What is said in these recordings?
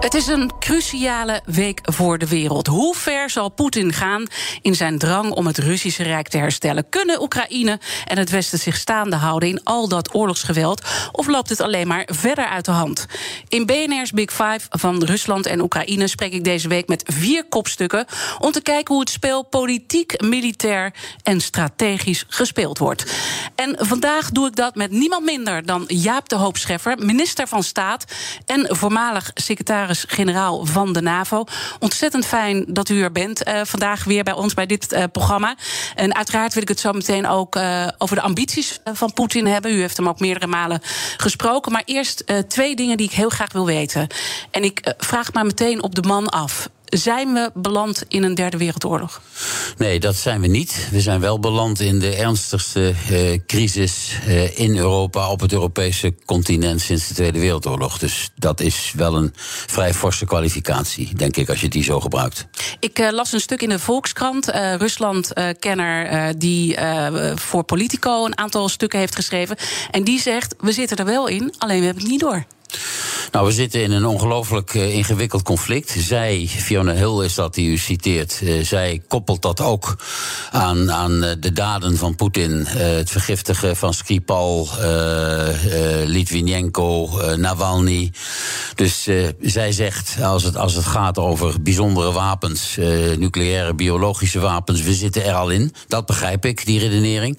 Het is een cruciale week voor de wereld. Hoe ver zal Poetin gaan in zijn drang om het Russische Rijk te herstellen? Kunnen Oekraïne en het Westen zich staande houden in al dat oorlogsgeweld? Of loopt het alleen maar verder uit de hand? In BNR's Big Five van Rusland en Oekraïne spreek ik deze week met vier kopstukken om te kijken hoe het spel politiek, militair en strategisch gespeeld wordt. En vandaag doe ik dat met niemand minder dan Jaap de Hoop Scheffer, minister van Staat en voormalig secretaris generaal van de NAVO. Ontzettend fijn dat u er bent uh, vandaag weer bij ons bij dit uh, programma. En uiteraard wil ik het zo meteen ook uh, over de ambities van Poetin hebben. U heeft hem ook meerdere malen gesproken. Maar eerst twee dingen die ik heel graag wil weten. En ik vraag maar meteen op de man af zijn we beland in een derde wereldoorlog? Nee, dat zijn we niet. We zijn wel beland in de ernstigste uh, crisis uh, in Europa, op het Europese continent sinds de Tweede Wereldoorlog. Dus dat is wel een vrij forse kwalificatie, denk ik, als je die zo gebruikt. Ik uh, las een stuk in de Volkskrant, Rusland-kenner, die voor Politico een aantal stukken heeft geschreven. En die zegt: we zitten er wel in, alleen we hebben het niet door. Nou, we zitten in een ongelooflijk uh, ingewikkeld conflict. Zij, Fiona Hill is dat die u citeert, uh, zij koppelt dat ook aan, aan uh, de daden van Poetin. het vergiftigen van Skripal, Litvinenko, Navalny. Dus zij zegt, als het, als het gaat over bijzondere wapens, nucleaire, biologische wapens, we zitten er al in. Dat begrijp ik, die redenering.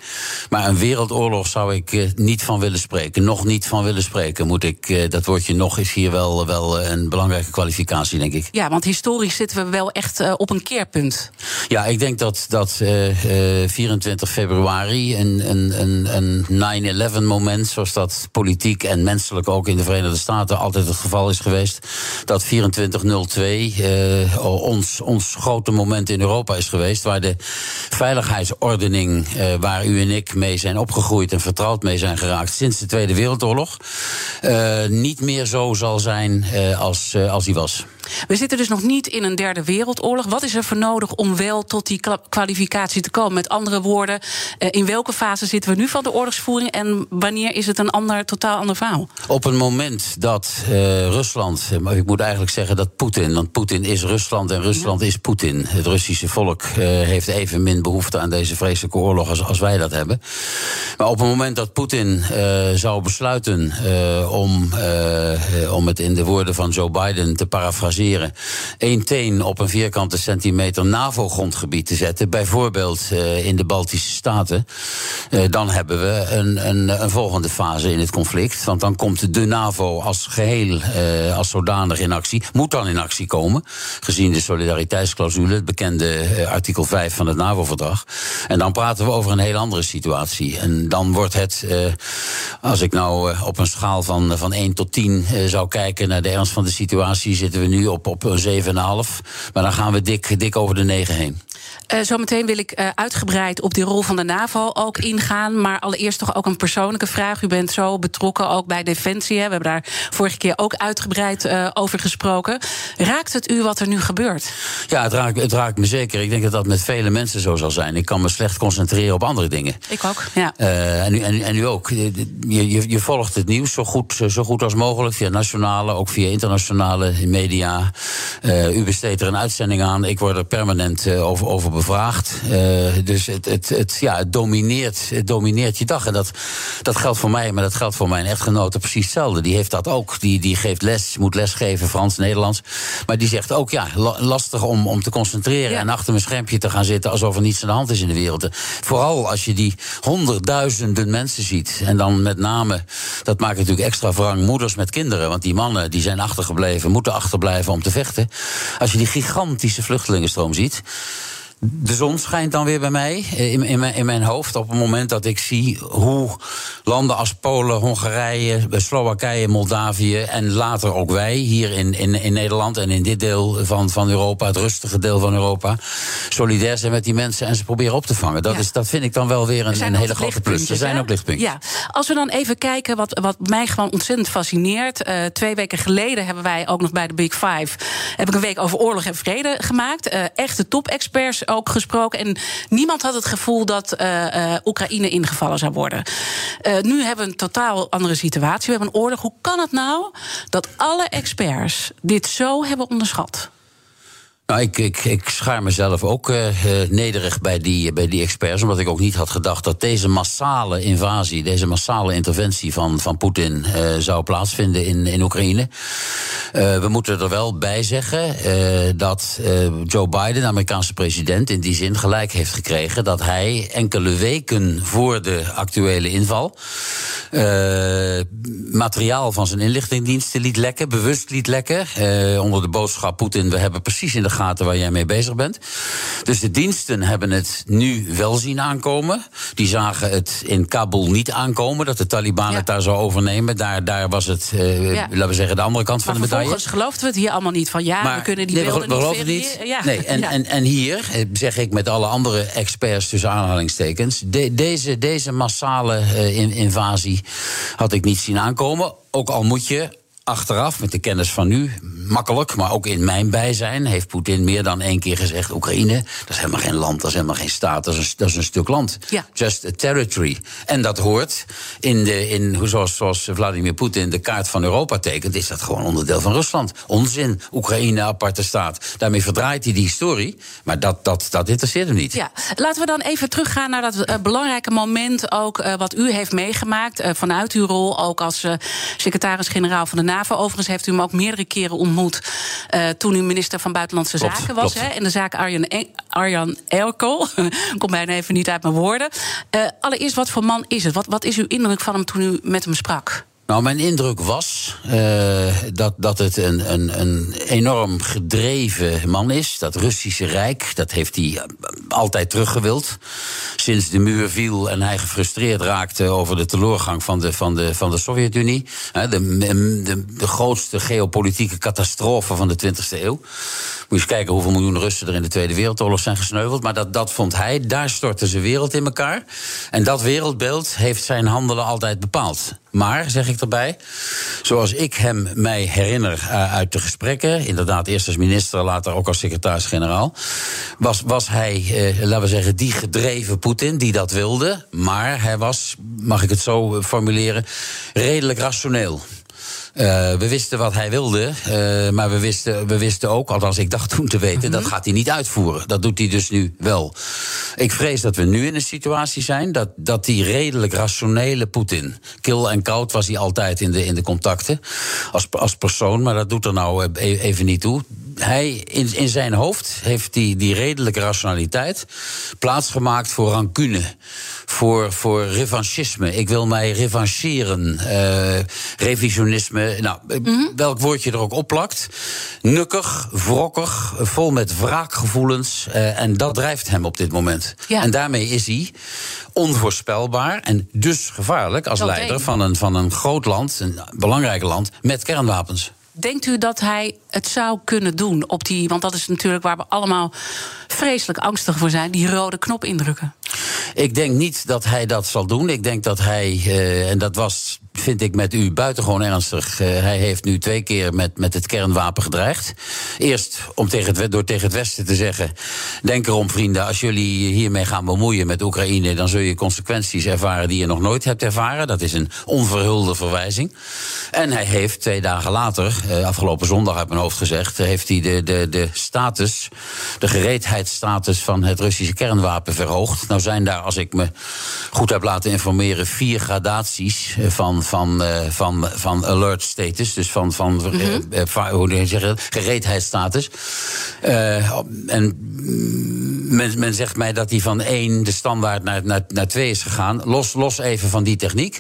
Maar een wereldoorlog zou ik niet van willen spreken. Nog niet van willen spreken, moet ik dat woordje nog is hier wel, wel een belangrijke kwalificatie, denk ik. Ja, want historisch zitten we wel echt uh, op een keerpunt. Ja, ik denk dat, dat uh, uh, 24 februari een, een, een, een 9-11 moment, zoals dat politiek en menselijk ook in de Verenigde Staten altijd het geval is geweest, dat 2402 uh, ons, ons grote moment in Europa is geweest, waar de veiligheidsordening, waar u en ik mee zijn opgegroeid en vertrouwd mee zijn geraakt sinds de Tweede Wereldoorlog, uh, niet meer zo zal zijn uh, als, uh, als die was. We zitten dus nog niet in een derde wereldoorlog. Wat is er voor nodig om wel tot die kwalificatie te komen? Met andere woorden, uh, in welke fase zitten we nu van de oorlogsvoering en wanneer is het een ander, totaal ander verhaal? Op een moment dat Rusland, maar ik moet eigenlijk zeggen dat Poetin, want Poetin is Rusland en Rusland ja. is Poetin. Het Russische volk heeft evenmin behoefte aan deze vreselijke oorlog als, als wij dat hebben. Maar op het moment dat Poetin zou besluiten om uh, om het in de woorden van Joe Biden te parafraseren, één teen op een vierkante centimeter NAVO-grondgebied te zetten, bijvoorbeeld uh, in de Baltische Staten, uh, dan hebben we een, een, een, volgende fase in het conflict. Want dan komt de NAVO als geheel, als zodanig in actie, moet dan in actie komen, gezien de solidariteitsclausule, het bekende artikel 5 van het NAVO-verdrag. En dan praten we over een heel andere situatie. En dan wordt het, als ik nou op een schaal van, van 1 tot 10 uh, zou kijken naar de ernst van de situatie, zitten we nu op, op een 7,5. Maar dan gaan we dik, dik over de 9 heen. Uh, zometeen wil ik uh, uitgebreid op die rol van de NAVO ook ingaan. Maar allereerst toch ook een persoonlijke vraag. U bent zo betrokken ook bij Defensie. Hè. We hebben daar vorige keer ook uitgebreid uh, over gesproken. Raakt het u wat er nu gebeurt? Ja, het raakt, het raakt me zeker. Ik denk dat dat met vele mensen zo zal zijn. Ik kan me slecht concentreren op andere dingen. Ik ook, ja. en, u, en, en u ook. Je, je, je volgt het nieuws zo goed, zo goed als mogelijk. Via nationale, ook via internationale media. u besteedt er een uitzending aan. Ik word er permanent over, over bevraagd. Uh, dus het, het, het, ja, het, domineert, het domineert je dag. En dat, dat geldt voor mij, maar dat geldt voor mijn echtgenote precies hetzelfde. Die heeft dat ook. Die, die geeft les, moet lesgeven, Frans, Nederlands. Maar die zegt ook, ja, lastig om, om te concentreren... Ja. en achter mijn schermpje te gaan zitten alsof er niets aan de hand is in de wereld. Vooral als je die honderdduizenden mensen ziet. En dan met name, dat maakt natuurlijk extra wrang, moeders met kinderen. Want die mannen die zijn achtergebleven, moeten achterblijven om te vechten. Als je die gigantische vluchtelingenstroom ziet De zon schijnt dan weer bij mij in, in, mijn, in mijn hoofd op het moment dat ik zie hoe landen als Polen, Hongarije, Slowakije, Moldavië en later ook wij hier in, in, in Nederland en in dit deel van, van Europa, het rustige deel van Europa, solidair zijn met die mensen en ze proberen op te vangen. Dat, is, dat vind ik dan wel weer een, een hele grote plus. Er zijn ook lichtpuntjes. Ja, als we dan even kijken wat, wat mij gewoon ontzettend fascineert. Uh, twee weken geleden hebben wij ook nog bij de Big Five heb ik een week over oorlog en vrede gemaakt. Uh, echte top-experts ook gesproken. En niemand had het gevoel dat uh, Oekraïne ingevallen zou worden. nu hebben we een totaal andere situatie. We hebben een oorlog. Hoe kan het nou dat alle experts dit zo hebben onderschat? Nou, ik, ik, ik schaar mezelf ook uh, nederig bij die, bij die experts. Omdat ik ook niet had gedacht dat deze massale invasie, deze massale interventie van, van Poetin uh, zou plaatsvinden in, in Oekraïne. we moeten er wel bij zeggen dat Joe Biden, de Amerikaanse president, in die zin gelijk heeft gekregen dat hij enkele weken voor de actuele inval materiaal van zijn inlichtingendiensten liet lekken, bewust liet lekken. onder de boodschap Poetin, we hebben precies in de waar jij mee bezig bent. Dus de diensten hebben het nu wel zien aankomen. Die zagen het in Kabul niet aankomen, dat de Taliban het daar zou overnemen. Daar, daar was het, uh, laten we zeggen, de andere kant van de medaille. Vervolgens geloofden we het hier allemaal niet van. Ja, we kunnen die nee, beelden we, we niet, niet. Ja. Nee, en, en, en hier, eh, zeg ik met alle andere experts tussen aanhalingstekens... De, deze, deze massale uh, invasie had ik niet zien aankomen. Ook al moet je achteraf, met de kennis van nu, makkelijk, maar ook in mijn bijzijn, heeft Poetin meer dan één keer gezegd: Oekraïne, dat is helemaal geen land, dat is helemaal geen staat, dat is een, dat is een stuk land. Ja. Just a territory. En dat hoort in de, in, zoals, zoals Vladimir Poetin de kaart van Europa tekent, is dat gewoon onderdeel van Rusland. Onzin, Oekraïne, aparte staat. Daarmee verdraait hij die historie, maar dat, dat, dat interesseert hem niet. Ja, laten we dan even teruggaan naar dat uh, belangrijke moment, ook uh, wat u heeft meegemaakt, uh, vanuit uw rol, ook als secretaris-generaal van de NAVO. Overigens heeft u hem ook meerdere keren ontmoet uh, toen u minister van Buitenlandse Zaken was. Hè, in de zaak Arjan, e Arjan Elko. Komt bijna even niet uit mijn woorden. Uh, allereerst, wat voor man is het? Wat, wat is uw indruk van hem toen u met hem sprak? Nou, mijn indruk was uh, dat, dat het een, een, een enorm gedreven man is. Dat Russische Rijk, dat heeft hij altijd teruggewild. Sinds de muur viel en hij gefrustreerd raakte over de teleurgang van de, van de, van de Sovjet-Unie. De, de, de, grootste geopolitieke catastrofe van de 20e eeuw. Moet je eens kijken hoeveel miljoen Russen er in de Tweede Wereldoorlog zijn gesneuveld. Maar dat, dat vond hij, daar stortte zijn wereld in elkaar. En dat wereldbeeld heeft zijn handelen altijd bepaald. Maar, zeg ik erbij, zoals ik hem mij herinner uh, uit de gesprekken, inderdaad eerst als minister, later ook als secretaris-generaal, was, was hij, uh, laten we zeggen, die gedreven Poetin die dat wilde. Maar hij was, mag ik het zo formuleren, redelijk rationeel. Uh, we wisten wat hij wilde, uh, maar we wisten, we wisten ook, althans ik dacht toen te weten, mm -hmm. dat gaat hij niet uitvoeren. Dat doet hij dus nu wel. Ik vrees dat we nu in een situatie zijn dat, dat die redelijk rationele Poetin, kil en koud was hij altijd in de, in de contacten als, als persoon, maar dat doet er nou eh, even niet toe hij in, in zijn hoofd heeft die, die redelijke rationaliteit plaatsgemaakt voor rancune, voor, voor revanchisme. Ik wil mij revancheren, uh, revisionisme. Nou, mm -hmm. welk woordje er ook opplakt. Nukkig, wrokkig, vol met wraakgevoelens. Uh, en dat drijft hem op dit moment. Ja. En daarmee is hij onvoorspelbaar en dus gevaarlijk als leider van een, van een groot land, een belangrijk land, met kernwapens. Denkt u dat hij het zou kunnen doen op die. Want dat is natuurlijk waar we allemaal vreselijk angstig voor zijn: die rode knop indrukken. Ik denk niet dat hij dat zal doen. Ik denk dat hij, uh, en dat was vind ik met u buitengewoon ernstig. Uh, hij heeft nu twee keer met, met het kernwapen gedreigd. Eerst om tegen het, door tegen het Westen te zeggen: Denk erom, vrienden, als jullie hiermee gaan bemoeien met Oekraïne, dan zul je consequenties ervaren die je nog nooit hebt ervaren. Dat is een onverhulde verwijzing. En hij heeft twee dagen later, afgelopen zondag uit mijn hoofd gezegd, heeft hij de, de, de status, de gereedheidsstatus van het Russische kernwapen verhoogd. Nou zijn daar als ik me goed heb laten informeren, vier gradaties van, van, van, van alert status. Dus van, van mm hoe zeg je dat? gereedheidsstatus. en men, men zegt mij dat die van één, de standaard, naar, naar, naar twee is gegaan. Los, los even van die techniek.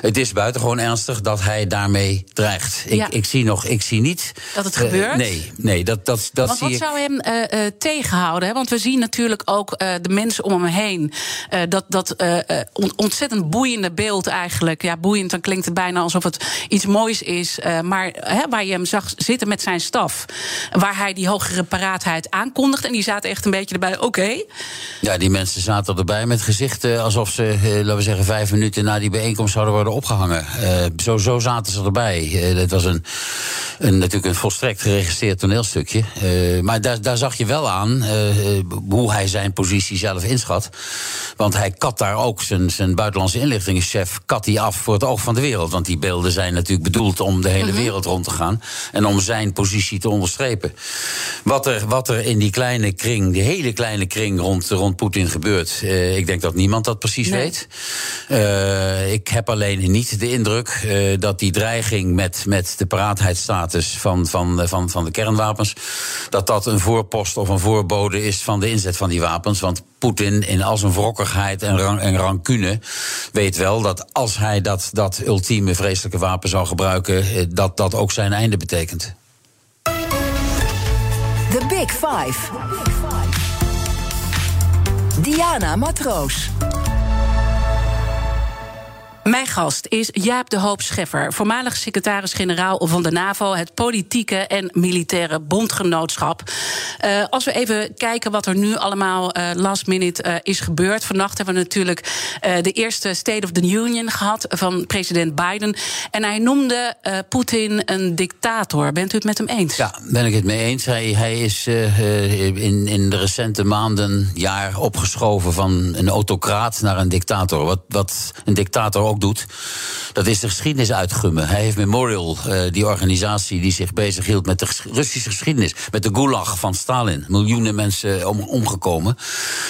Het is buitengewoon ernstig dat hij daarmee dreigt. Ik, ik, zie, nog, ik zie niet. Dat het gebeurt? Nee, nee dat, dat, dat Want zie wat zou hem uh, uh, tegenhouden? Hè? Want we zien natuurlijk ook uh, de mensen om hem heen. dat dat ontzettend boeiende beeld eigenlijk. Ja, boeiend, dan klinkt het bijna alsof het iets moois is. maar hè, waar je hem zag zitten met zijn staf. Waar hij die hogere paraatheid aankondigt. En die zaten echt een beetje erbij. Oké. Ja, die mensen zaten erbij met gezichten alsof ze, laten we zeggen, vijf minuten na die bijeenkomst zouden worden opgehangen. zo, zo zaten ze erbij. het was een, een, natuurlijk een volstrekt geregistreerd toneelstukje. Uh, maar daar, daar zag je wel aan uh, hoe hij zijn positie zelf inschat. Want hij kat daar ook zijn, zijn buitenlandse inlichtingenchef kat hij af voor het oog van de wereld. Want die beelden zijn natuurlijk bedoeld om de hele mhm. wereld rond te gaan. En om zijn positie te onderstrepen. Wat er, wat er in die kleine kring, die hele kleine kring rond, rond Poetin gebeurt. Uh, ik denk dat niemand dat precies weet. ik heb alleen niet de indruk dat die dreiging met, met de paraatheidsstatus van, van, van, van de kernwapens. dat dat een voorpost of een voorbode is van de inzet van die wapens. Want Poetin, in al zijn wrokkigheid en, ran, en rancune, weet wel dat als hij dat, dat ultieme vreselijke wapen zou gebruiken. Eh, dat dat ook zijn einde betekent. The Big Five. Diana Matroos. Mijn gast is Jaap de Hoop Scheffer, voormalig secretaris-generaal van de NAVO, het politieke en militaire bondgenootschap. Uh, als we even kijken wat er nu allemaal uh, last minute uh, is gebeurd. Vannacht hebben we natuurlijk de eerste State of the Union gehad van president Biden. En hij noemde Poetin een dictator. Bent u het met hem eens? Ja, ben ik het mee eens. Hij, hij is in, in de recente maanden, jaar opgeschoven van een autocraat naar een dictator. Wat, wat een dictator ook doet, dat is de geschiedenis uitgummen. Hij heeft Memorial, uh, die organisatie die zich bezighield met de Russische geschiedenis, met de gulag van Stalin. Miljoenen mensen om, omgekomen.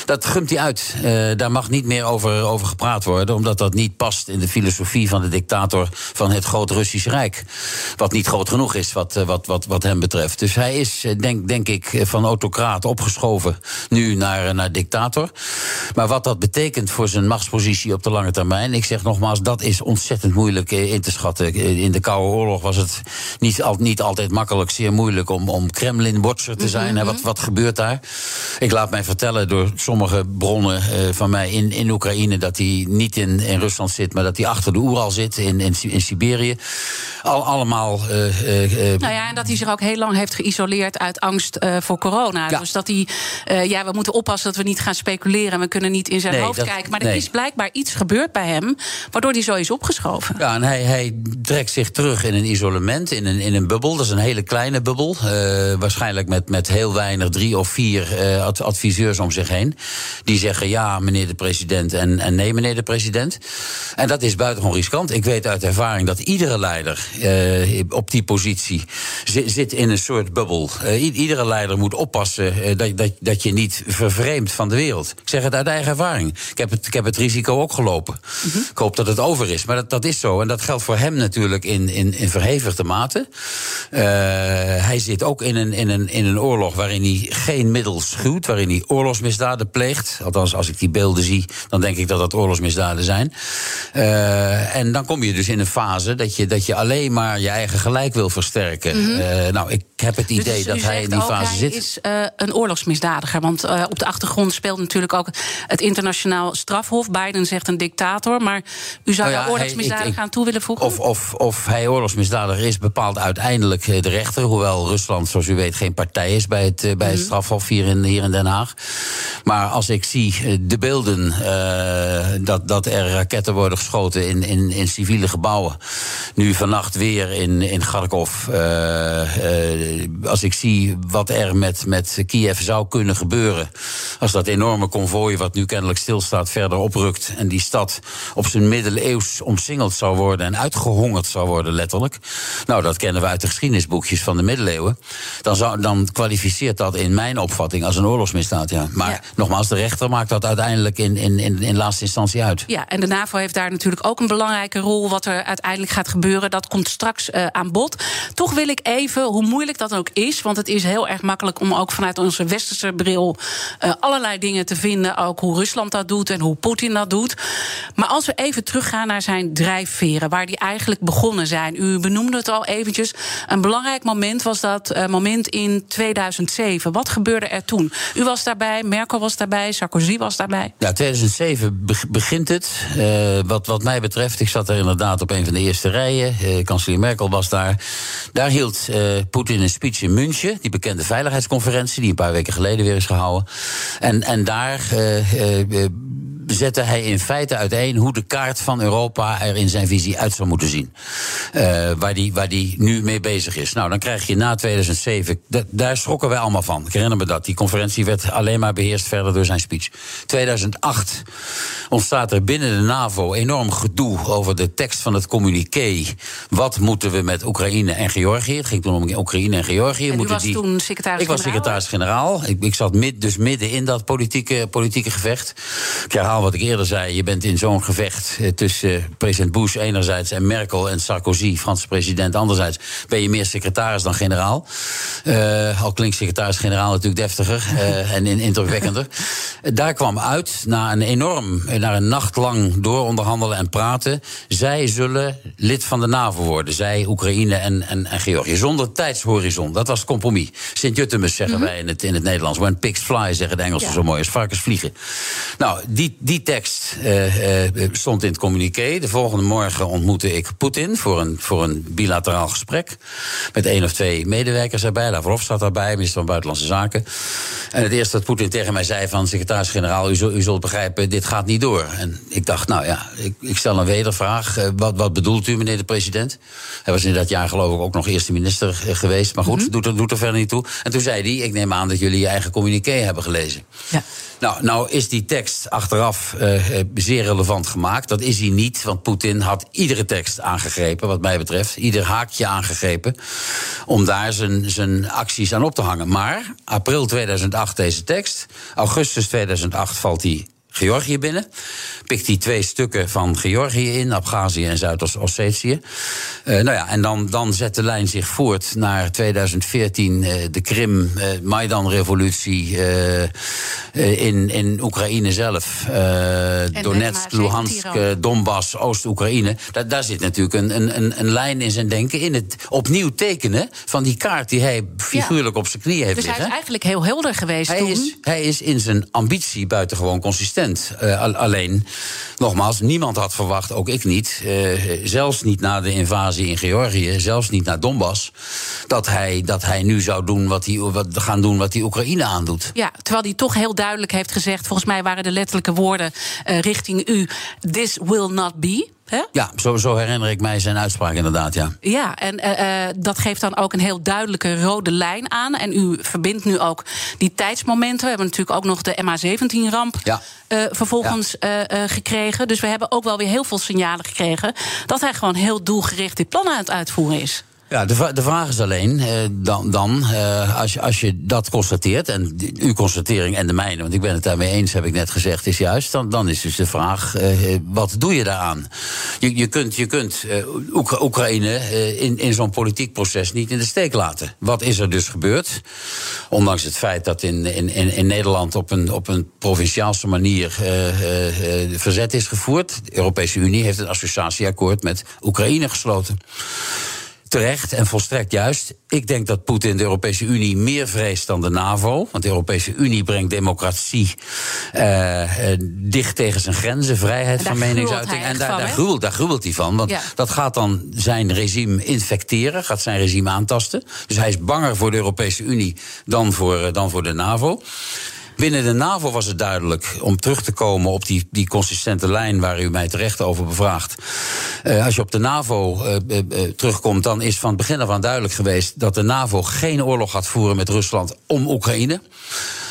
Dat gumt hij uit. Uh, daar mag niet meer over, over gepraat worden, omdat dat niet past in de filosofie van de dictator van het grote Russische Rijk. Wat niet groot genoeg is, wat, wat, wat, wat hem betreft. Dus hij is, denk, denk ik, van autocraat opgeschoven nu naar, naar dictator. Maar wat dat betekent voor zijn machtspositie op de lange termijn, ik zeg nogmaals dat is ontzettend moeilijk eh, in te schatten. In de Koude Oorlog was het niet, al, niet altijd makkelijk, zeer moeilijk om, om Kremlin-watcher te zijn. Mm wat, wat gebeurt daar? Ik laat mij vertellen door sommige bronnen uh, van mij in, in Oekraïne dat hij niet in, in Rusland zit, maar dat hij achter de Oeral zit in, in, in Siberië. Al, allemaal. Uh, uh, nou ja, en dat hij zich ook heel lang heeft geïsoleerd uit angst voor corona. Ja. Dus dat hij. ja, we moeten oppassen dat we niet gaan speculeren. We kunnen niet in zijn nee, hoofd dat, kijken. Maar er is blijkbaar iets gebeurd bij hem. Waardoor hij zo is opgeschoven. Ja, en hij, hij trekt zich terug in een isolement, in een, in een bubbel. Dat is een hele kleine bubbel. waarschijnlijk met, met heel weinig, drie of vier adviseurs om zich heen. Die zeggen ja, meneer de president. En, en nee, meneer de president. En dat is buitengewoon riskant. Ik weet uit ervaring dat iedere leider uh, op die positie zit, zit, in een soort bubbel. Iedere leider moet oppassen dat, dat, dat je niet vervreemdt van de wereld. Ik zeg het uit eigen ervaring. Ik heb het, ik heb het risico ook gelopen. Mm -hmm. Ik hoop dat het over is. Maar dat, dat is zo. En dat geldt voor hem natuurlijk in, in, in verhevigde mate. hij zit ook in een, in, een, in een oorlog waarin hij geen middel schuwt. Waarin hij oorlogsmisdaden pleegt. Althans, als ik die beelden zie, dan denk ik dat dat oorlogsmisdaden zijn. en dan kom je dus in een fase dat je, dat je alleen maar je eigen gelijk wil versterken. Mm -hmm. uh, nou, ik heb het dus idee dus dat hij in die fase zit. Hij is een oorlogsmisdadiger. Want op de achtergrond speelt natuurlijk ook het internationaal strafhof. Biden zegt een dictator. Maar u zou oh ja, daar oorlogsmisdadiger aan toe willen voegen? Of, of, of hij oorlogsmisdadiger is, bepaalt uiteindelijk de rechter. Hoewel Rusland, zoals u weet, geen partij is bij het, bij mm -hmm. het mhm. strafhof hier in, hier in Den Haag. Maar als ik zie de beelden dat, dat er raketten worden geschoten in, in, in civiele gebouwen. Nu vannacht weer in, in Kharkov. Uh, uh, als ik zie wat er met, met Kiev zou kunnen gebeuren. Als dat enorme konvooi, wat nu kennelijk stilstaat, verder oprukt. en die stad op zijn eeuws omsingeld zou worden en uitgehongerd zou worden, letterlijk. Nou, dat kennen we uit de geschiedenisboekjes van de middeleeuwen. Dan, zou, dan kwalificeert dat in mijn opvatting als een oorlogsmisdaad. Ja. Maar nogmaals, de rechter maakt dat uiteindelijk in, in, in, in laatste instantie uit. Ja, en de NAVO heeft daar natuurlijk ook een belangrijke rol. Wat er uiteindelijk gaat gebeuren, dat komt straks uh, aan bod. Toch wil ik even, hoe moeilijk dat ook is, want het is heel erg makkelijk om ook vanuit onze westerse bril uh, allerlei dingen te vinden. Ook hoe Rusland dat doet en hoe Poetin dat doet. Maar als we even teruggaan naar zijn drijfveren, waar die eigenlijk begonnen zijn. U benoemde het al eventjes. Een belangrijk moment was dat uh, moment in 2007. Wat gebeurde er toen? U was daarbij, Merkel was daarbij, Sarkozy was daarbij. Ja, 2007 begint het. Uh, wat, wat mij betreft, ik zat er inderdaad op een van de eerste rijen. Uh, kanselier Merkel was daar. Daar hield Poetin een speech in München, die bekende veiligheidsconferentie, die een paar weken geleden weer is gehouden. En, en daar zette hij in feite uiteen hoe de kaart van Europa er in zijn visie uit zou moeten zien. Uh, waar die, waar die nu mee bezig is. Nou, dan krijg je na 2007, daar schrokken wij allemaal van. Ik herinner me dat. Die conferentie werd alleen maar beheerst verder door zijn speech. 2008 ontstaat er binnen de NAVO enorm gedoe over de tekst van het communiqué. Wat moeten we met Oekraïne en Georgië? Het ging toen om Oekraïne en Georgië. En u was die... toen secretaris-generaal? Ik was secretaris-generaal. Ik, ik, zat mid, dus midden in dat politieke, politieke gevecht. Ik herhaal wat ik eerder zei. Je bent in zo'n gevecht eh, tussen eh, president Bush enerzijds en Merkel en Sarkozy, Franse president, anderzijds. Ben je meer secretaris dan generaal. Uh, al klinkt secretaris-generaal natuurlijk deftiger uh, en indrukwekkender. Daar kwam uit, na een enorm, na een nacht lang door onderhandelen en praten. Zij zullen lid van de NAVO worden. Zij, Oekraïne en, en, en Georgië. Zonder tijdshorizon. Dat was het compromis. Sint-Juttemus zeggen mm -hmm. wij in het, in het Nederlands. When pigs fly, zeggen de Engelsen ja. zo mooi. Als varkens vliegen. Nou, die, die tekst uh, uh, stond in het communiqué. De volgende morgen ontmoette ik Poetin voor een, voor een bilateraal gesprek. Met één of twee medewerkers erbij. Lavrov zat daarbij, minister van Buitenlandse Zaken. En het eerste dat Poetin tegen mij zei van... secretaris-generaal, u, zult, u zult begrijpen, dit gaat niet door. En ik dacht, nou ja, ik, ik stel een wedervraag. Uh, wat, wat bedoelt u, meneer de president? Hij was in dat jaar geloof ik ook nog eerste minister geweest. Maar goed, mm -hmm. doet, er, doet er verder niet toe. En toen zei hij, ik neem aan dat jullie je eigen communiqué hebben gelezen. Ja. Nou, nou is die tekst achteraf uh, zeer relevant gemaakt. Dat is hij niet, want Poetin had iedere tekst aangegrepen, wat mij betreft. Ieder haakje aangegrepen. Om daar zijn, zijn acties aan op te hangen. Maar april 2008 deze tekst. Augustus 2008 valt hij Georgië binnen. Pikt hij twee stukken van Georgië in, Abhazie en Zuid-Ossetië. Uh, nou ja, en dan, dan zet de lijn zich voort naar 2014, uh, de Krim, uh, Maidan-revolutie in, in Oekraïne zelf. Donetsk, Luhansk, Donbass, Oost-Oekraïne. Daar, daar zit natuurlijk een, een, een lijn in zijn denken. In het opnieuw tekenen van die kaart die hij figuurlijk ja. op zijn knieën heeft dus liggen. hij is eigenlijk heel helder geweest hij toen. Is, hij is in zijn ambitie buitengewoon consistent. Uh, alleen, nogmaals, niemand had verwacht, ook ik niet, uh, zelfs niet na de invasie in Georgië, zelfs niet naar Donbass, dat hij, dat hij nu zou doen wat hij, wat, gaan doen wat die Oekraïne aandoet. Ja, terwijl hij toch heel duidelijk heeft gezegd, volgens mij waren de letterlijke woorden uh, richting u: This will not be. He? Ja, zo, zo, herinner ik mij zijn uitspraak inderdaad, ja. Ja, en uh, dat geeft dan ook een heel duidelijke rode lijn aan. En u verbindt nu ook die tijdsmomenten. We hebben natuurlijk ook nog de MH17-ramp ja. uh, vervolgens ja. gekregen. Dus we hebben ook wel weer heel veel signalen gekregen... dat hij gewoon heel doelgericht die plannen aan het uitvoeren is. Ja, de, de vraag is alleen, uh, dan, dan uh, als, je, als je dat constateert, en uw constatering en de mijne, want ik ben het daarmee eens, heb ik net gezegd, is juist, dan, dan is dus de vraag, uh, wat doe je daaraan? Je, je kunt, je kunt Oekra Oekraïne in, in zo'n politiek proces niet in de steek laten. Wat is er dus gebeurd? Ondanks het feit dat in, in, in, Nederland op een, op een provinciaalse manier verzet is gevoerd. De Europese Unie heeft een associatieakkoord met Oekraïne gesloten terecht en volstrekt juist. Ik denk dat Poetin de Europese Unie meer vreest dan de NAVO. Want de Europese Unie brengt democratie uh, uh, dicht tegen zijn grenzen, vrijheid van meningsuiting. En daar, daar, gruwelt, daar gruwelt hij van. Want ja. dat gaat dan zijn regime infecteren, gaat zijn regime aantasten. Dus hij is banger voor de Europese Unie dan voor, uh, dan voor de NAVO. Binnen de NAVO was het duidelijk, om terug te komen op die, die consistente lijn waar u mij terecht over bevraagt. Uh, als je op de NAVO uh, uh, terugkomt, dan is van het begin af aan duidelijk geweest dat de NAVO geen oorlog gaat voeren met Rusland om Oekraïne.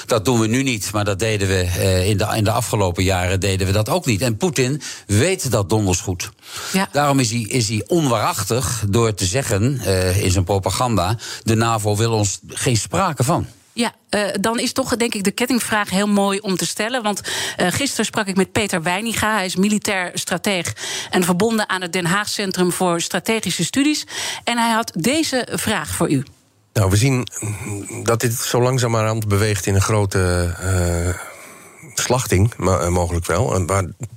Dat doen we nu niet, maar dat deden we in, de, in de afgelopen jaren deden we dat ook niet. En Poetin weet dat donders goed. Ja. Daarom is hij, is hij onwaarachtig door te zeggen in zijn propaganda: de NAVO wil ons geen sprake van. Ja, uh, dan is toch denk ik de kettingvraag heel mooi om te stellen. Want uh, gisteren sprak ik met Peter Weiniga. Hij is militair strateeg en verbonden aan het Den Haag Centrum voor Strategische Studies. En hij had deze vraag voor u. Nou, we zien dat dit zo langzamerhand beweegt in een grote uh, slachting, mogelijk wel.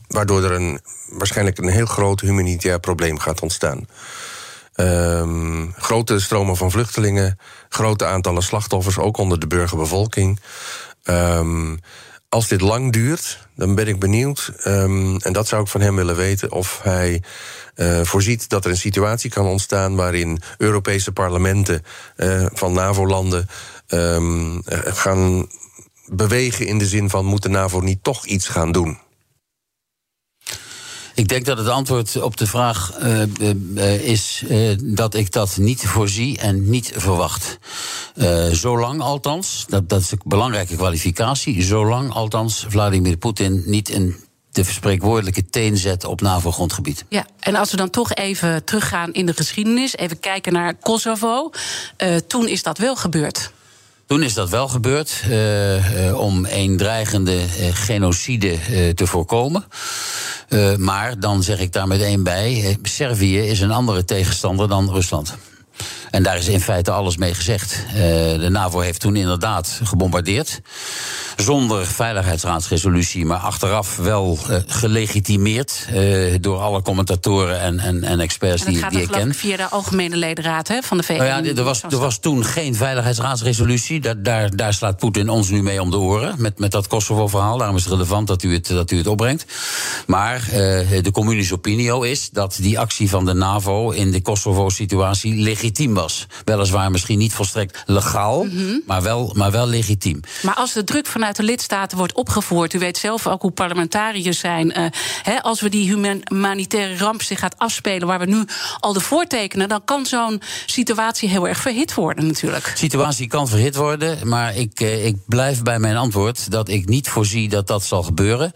Waardoor er een, waarschijnlijk een heel groot humanitair probleem gaat ontstaan. Um, grote stromen van vluchtelingen, grote aantallen slachtoffers, ook onder de burgerbevolking. Um, als dit lang duurt, dan ben ik benieuwd, um, en dat zou ik van hem willen weten, of hij uh, voorziet dat er een situatie kan ontstaan waarin Europese parlementen uh, van NAVO-landen um, gaan bewegen in de zin van moet de NAVO niet toch iets gaan doen? Ik denk dat het antwoord op de vraag uh, uh, is uh, dat ik dat niet voorzie en niet verwacht. zolang althans, dat, dat is een belangrijke kwalificatie, zolang althans Vladimir Poetin niet een de spreekwoordelijke teen zet op NAVO-grondgebied. Ja, en als we dan toch even teruggaan in de geschiedenis, even kijken naar Kosovo. toen is dat wel gebeurd. Toen is dat wel gebeurd uh, uh, om een dreigende uh, genocide te voorkomen. maar dan zeg ik daar meteen bij: Servië is een andere tegenstander dan Rusland. En daar is in feite alles mee gezegd. de NAVO heeft toen inderdaad gebombardeerd zonder veiligheidsraadsresolutie, maar achteraf wel uh, gelegitimeerd uh, door alle commentatoren en, en, en experts en die, die ik ken. via de algemene ledenraad hè, van de VN. Nou ja, er was, er was toen geen veiligheidsraadsresolutie. Daar, daar, daar slaat Poetin ons nu mee om de oren met, met dat Kosovo-verhaal. Daarom is het relevant dat u het, dat u het opbrengt. Maar de communische opinio is dat die actie van de NAVO in de Kosovo-situatie legitiem was. Weliswaar misschien niet volstrekt legaal, mm -hmm. maar, wel, maar wel legitiem. Maar als de druk vanuit de lidstaten wordt opgevoerd. U weet zelf ook hoe parlementariërs zijn. Uh, hè, als we die humanitaire ramp zich gaat afspelen, waar we nu al de voortekenen, dan kan zo'n situatie heel erg verhit worden, natuurlijk. De situatie kan verhit worden, maar ik, uh, ik blijf bij mijn antwoord dat ik niet voorzie dat dat zal gebeuren.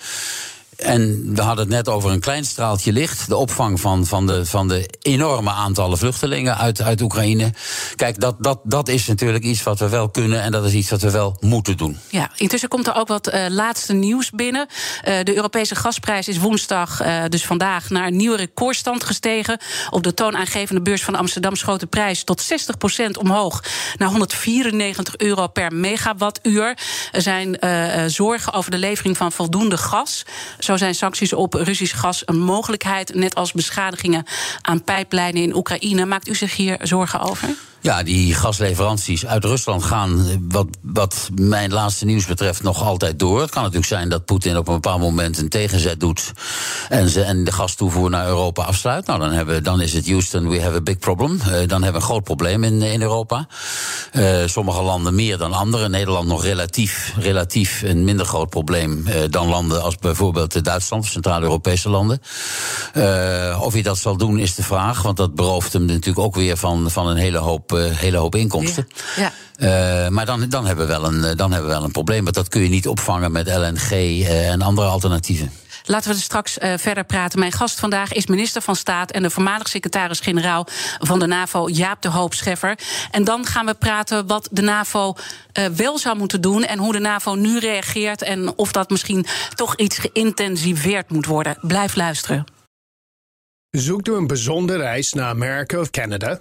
En we hadden het net over een klein straaltje licht. De opvang van, van, de, van de enorme aantallen vluchtelingen uit, uit Oekraïne. Kijk, dat, dat, dat is natuurlijk iets wat we wel kunnen en dat is iets wat we wel moeten doen. Ja, intussen komt er ook wat uh, laatste nieuws binnen. Uh, de Europese gasprijs is woensdag, uh, dus vandaag, naar een nieuwe recordstand gestegen. Op de toonaangevende beurs van Amsterdam schoot de prijs tot 60% omhoog naar 194 euro per megawattuur. Er zijn zorgen over de levering van voldoende gas. Zo zijn sancties op Russisch gas een mogelijkheid, net als beschadigingen aan pijplijnen in Oekraïne. Maakt u zich hier zorgen over? Ja, die gasleveranties uit Rusland gaan, wat, wat mijn laatste nieuws betreft, nog altijd door. Het kan natuurlijk zijn dat Poetin op een bepaald moment een tegenzet doet en, ze, en de gastoevoer naar Europa afsluit. Nou, dan, hebben, dan is het Houston, we have a big problem. Uh, dan hebben we een groot probleem in, in Europa. Uh, sommige landen meer dan andere. Nederland nog relatief, relatief een minder groot probleem dan landen als bijvoorbeeld Duitsland, Centraal-Europese landen. of hij dat zal doen is de vraag, want dat berooft hem natuurlijk ook weer van, van een hele hoop hele hoop inkomsten. Ja. ja. Uh, maar dan, dan, hebben we wel een, eh, dan hebben we wel een probleem. Want dat kun je niet opvangen met LNG uh, en andere alternatieven. Laten we er straks uh, verder praten. Mijn gast vandaag is minister van Staat en de voormalig secretaris-generaal van de NAVO, Jaap de Hoop Scheffer. En dan gaan we praten wat de NAVO uh, wel zou moeten doen en hoe de NAVO nu reageert en of dat misschien toch iets geïntensiveerd moet worden. Blijf luisteren. Zoekt u een bijzondere reis naar Amerika of Canada?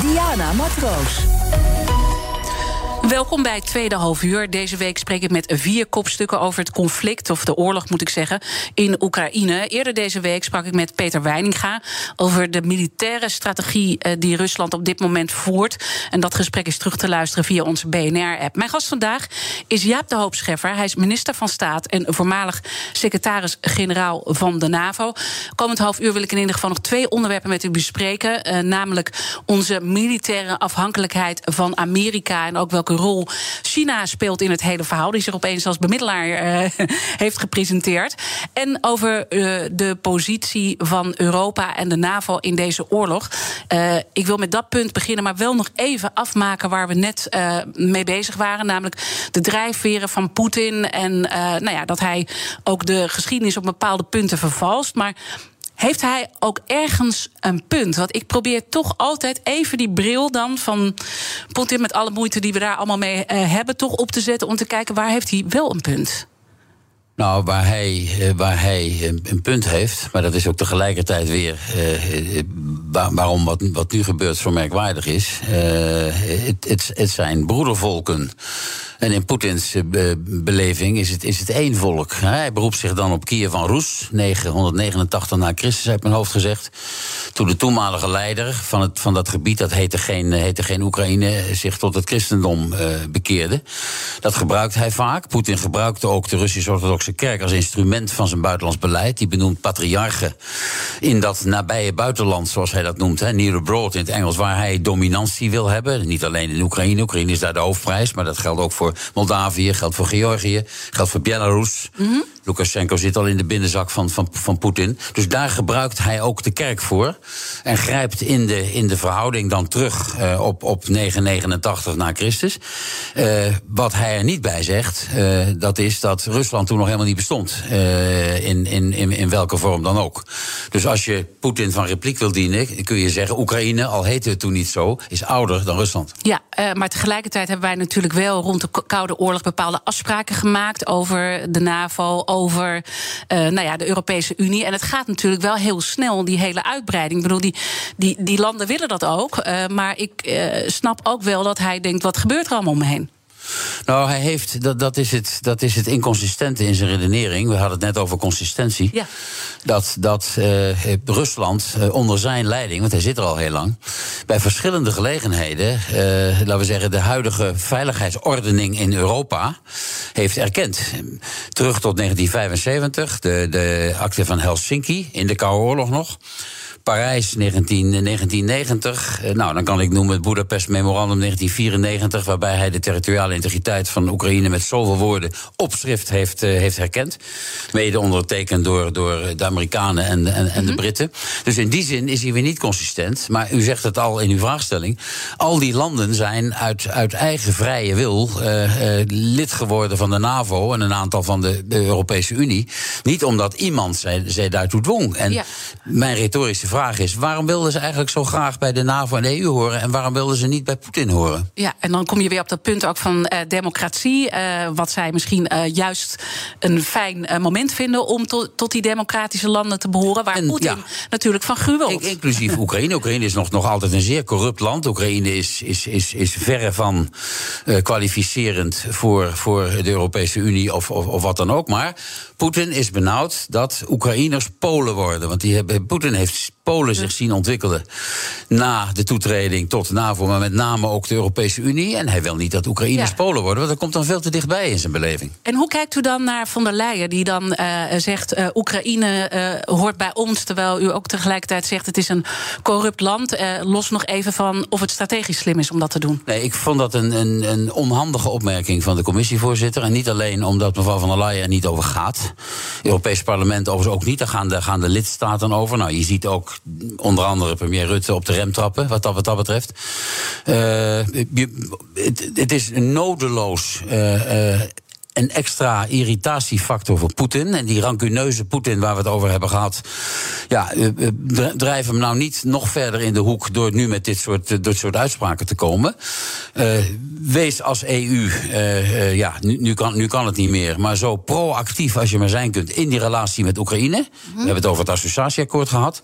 Diana Matroos. Welkom bij het tweede half uur. Deze week spreek ik met vier kopstukken over het conflict, of de oorlog moet ik zeggen, in Oekraïne. Eerder deze week sprak ik met Peter Weininga over de militaire strategie eh, die Rusland op dit moment voert. En dat gesprek is terug te luisteren via onze BNR-app. Mijn gast vandaag is Jaap de Hoop Scheffer. Hij is minister van Staat en voormalig secretaris-generaal van de NAVO. Komend half uur wil ik in ieder geval nog twee onderwerpen met u bespreken. Uh, namelijk onze militaire afhankelijkheid van Amerika en ook welke rol China speelt in het hele verhaal. Die zich opeens als bemiddelaar uh, heeft gepresenteerd. En over uh, de positie van Europa en de NAVO in deze oorlog. Uh, ik wil met dat punt beginnen, maar wel nog even afmaken waar we net mee bezig waren. Namelijk de drijfveren van Poetin. En nou ja, dat hij ook de geschiedenis op bepaalde punten vervalst. Maar heeft hij ook ergens een punt? Want ik probeer toch altijd even die bril dan van Poetin met alle moeite die we daar allemaal mee uh, hebben, toch op te zetten om te kijken waar heeft hij wel een punt. Nou, waar hij, eh, waar hij een punt heeft, maar dat is ook tegelijkertijd weer uh, waarom wat, wat nu gebeurt zo merkwaardig is. Het, het, zijn broedervolken. En in Poetins beleving is het, is het één volk. Hij beroept zich dan op Kiev van Roes, 989 na Christus, ik mijn hoofd gezegd. Toen de toenmalige leider van, het, van dat gebied, dat heette geen, heette geen Oekraïne, zich tot het christendom bekeerde. Dat gebruikt hij vaak. Poetin gebruikte ook de Russisch-Orthodoxe Kerk als instrument van zijn buitenlands beleid. Die benoemt patriarchen in dat nabije buitenland, zoals hij dat noemt, near abroad in het Engels, waar hij dominantie wil hebben. Niet alleen in Oekraïne. Oekraïne is daar de hoofdprijs, maar dat geldt ook voor Moldavië, geldt voor Georgië, geldt voor Belarus. -hmm. Lukashenko zit al in de binnenzak van, van, van Poetin. Dus daar gebruikt hij ook de kerk voor. En grijpt in de, in de verhouding dan terug uh, op, op 989 na Christus. Uh, wat hij er niet bij zegt, uh, dat is dat Rusland toen nog helemaal niet bestond. in, in, in, in welke vorm dan ook. Dus als je Poetin van repliek wil dienen, kun je zeggen: Oekraïne, al heette het toen niet zo, is ouder dan Rusland. Ja, maar tegelijkertijd hebben wij natuurlijk wel rond de Koude Oorlog bepaalde afspraken gemaakt over de NAVO over uh, nou ja, de Europese Unie. En het gaat natuurlijk wel heel snel, die hele uitbreiding. Ik bedoel, die, die, die landen willen dat ook. Uh, maar ik uh, snap ook wel dat hij denkt: wat gebeurt er allemaal om me heen? Nou, hij heeft, dat, dat, is het, dat is het inconsistente in zijn redenering. We hadden het net over consistentie. Ja. Dat, dat uh, Rusland uh, onder zijn leiding, want hij zit er al heel lang, bij verschillende gelegenheden, uh, laten we zeggen, de huidige veiligheidsordening in Europa heeft erkend. Terug tot 1975, de, de akte van Helsinki in de Koude Oorlog nog. Parijs 19, 1990. Eh, nou, dan kan ik noemen het Budapest Memorandum 1994, waarbij hij de territoriale integriteit van Oekraïne met zoveel woorden op schrift heeft, uh, heeft herkend. Mede ondertekend door, door de Amerikanen en, en, en mm -hmm. de mhm. Britten. Dus in die zin is hij weer niet consistent. Maar u zegt het al in uw vraagstelling. Al die landen zijn uit, uit eigen vrije wil uh, lid geworden van de NAVO en een aantal van de, de Europese Unie. Niet omdat iemand zij, zij daartoe dwong. En ja. mijn retorische vraag vraag is: waarom wilden ze eigenlijk zo graag bij de NAVO en de EU horen en waarom wilden ze niet bij Poetin horen? Ja, en dan kom je weer op dat punt ook van uh, democratie. Uh, wat zij misschien uh, juist een fijn moment vinden om to, tot die democratische landen te behoren. Waar en, Poetin ja, natuurlijk van gruwelt. Inclusief Oekraïne. Oekraïne is nog, nog altijd een zeer corrupt land. Oekraïne is, is, is, is verre van kwalificerend voor, voor de Europese Unie of, of, of wat dan ook. Maar Poetin is benauwd dat Oekraïners Polen worden. Want die hebben, Poetin heeft Polen zich zien ontwikkelen na de toetreding tot NAVO, maar met name ook de Europese Unie. En hij wil niet dat Oekraïners ja. Polen worden, want dat komt dan veel te dichtbij in zijn beleving. En hoe kijkt u dan naar von der Leyen, die dan uh, zegt: uh, Oekraïne uh, hoort bij ons, terwijl u ook tegelijkertijd zegt: het is een corrupt land. los nog even van of het strategisch slim is om dat te doen. Nee, ik vond dat een, een, een onhandige opmerking van de commissievoorzitter. En niet alleen omdat mevrouw van der Leyen er niet over gaat. Het Europees Parlement overigens ook niet. Daar gaan de, gaan de lidstaten over. Nou, je ziet ook onder andere premier Rutte op de rem trappen, wat dat, wat dat betreft. Uh, het, is nodeloos. Uh, uh, een extra irritatiefactor voor Poetin. En die rancuneuze Poetin waar we het over hebben gehad. Ja, uh, drijf hem nou niet nog verder in de hoek door nu met dit soort, dit soort uitspraken te komen. wees als EU, ja, nu, nu, kan, nu kan het niet meer, maar zo proactief als je maar zijn kunt in die relatie met Oekraïne. We hebben het over het associatieakkoord gehad.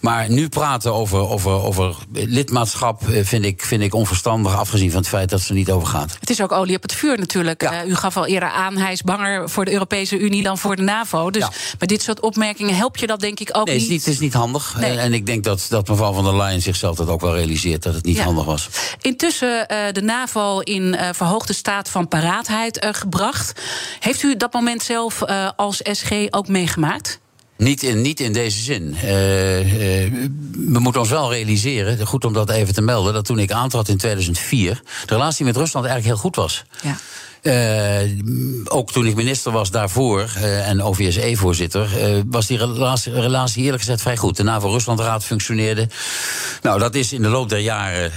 Maar nu praten over, over, over lidmaatschap vind ik, vind ik onverstandig, afgezien van het feit dat ze er niet over gaat. Het is ook olie op het vuur natuurlijk. Ja. u gaf al eerder aan, hij is banger voor de Europese Unie dan voor de NAVO. Dus met dit soort opmerkingen help je dat denk ik ook nee, niet. Het is niet, handig. Nee. En ik denk dat, dat mevrouw van der Leyen zichzelf dat ook wel realiseert, dat het niet handig was. Intussen uh, de NAVO in uh, verhoogde staat van paraatheid uh, gebracht. Heeft u dat moment zelf als SG ook meegemaakt? Niet in, niet in deze zin. Uh, uh, we moeten ons wel realiseren, goed om dat even te melden, dat toen ik aantrad in 2004, de relatie met Rusland eigenlijk heel goed was. Ja. Uh, ook toen ik minister was daarvoor uh, en OVSE-voorzitter, uh, was die relatie, relatie, eerlijk gezegd vrij goed. De NAVO-Rusland-raad functioneerde. Nou, dat is in de loop der jaren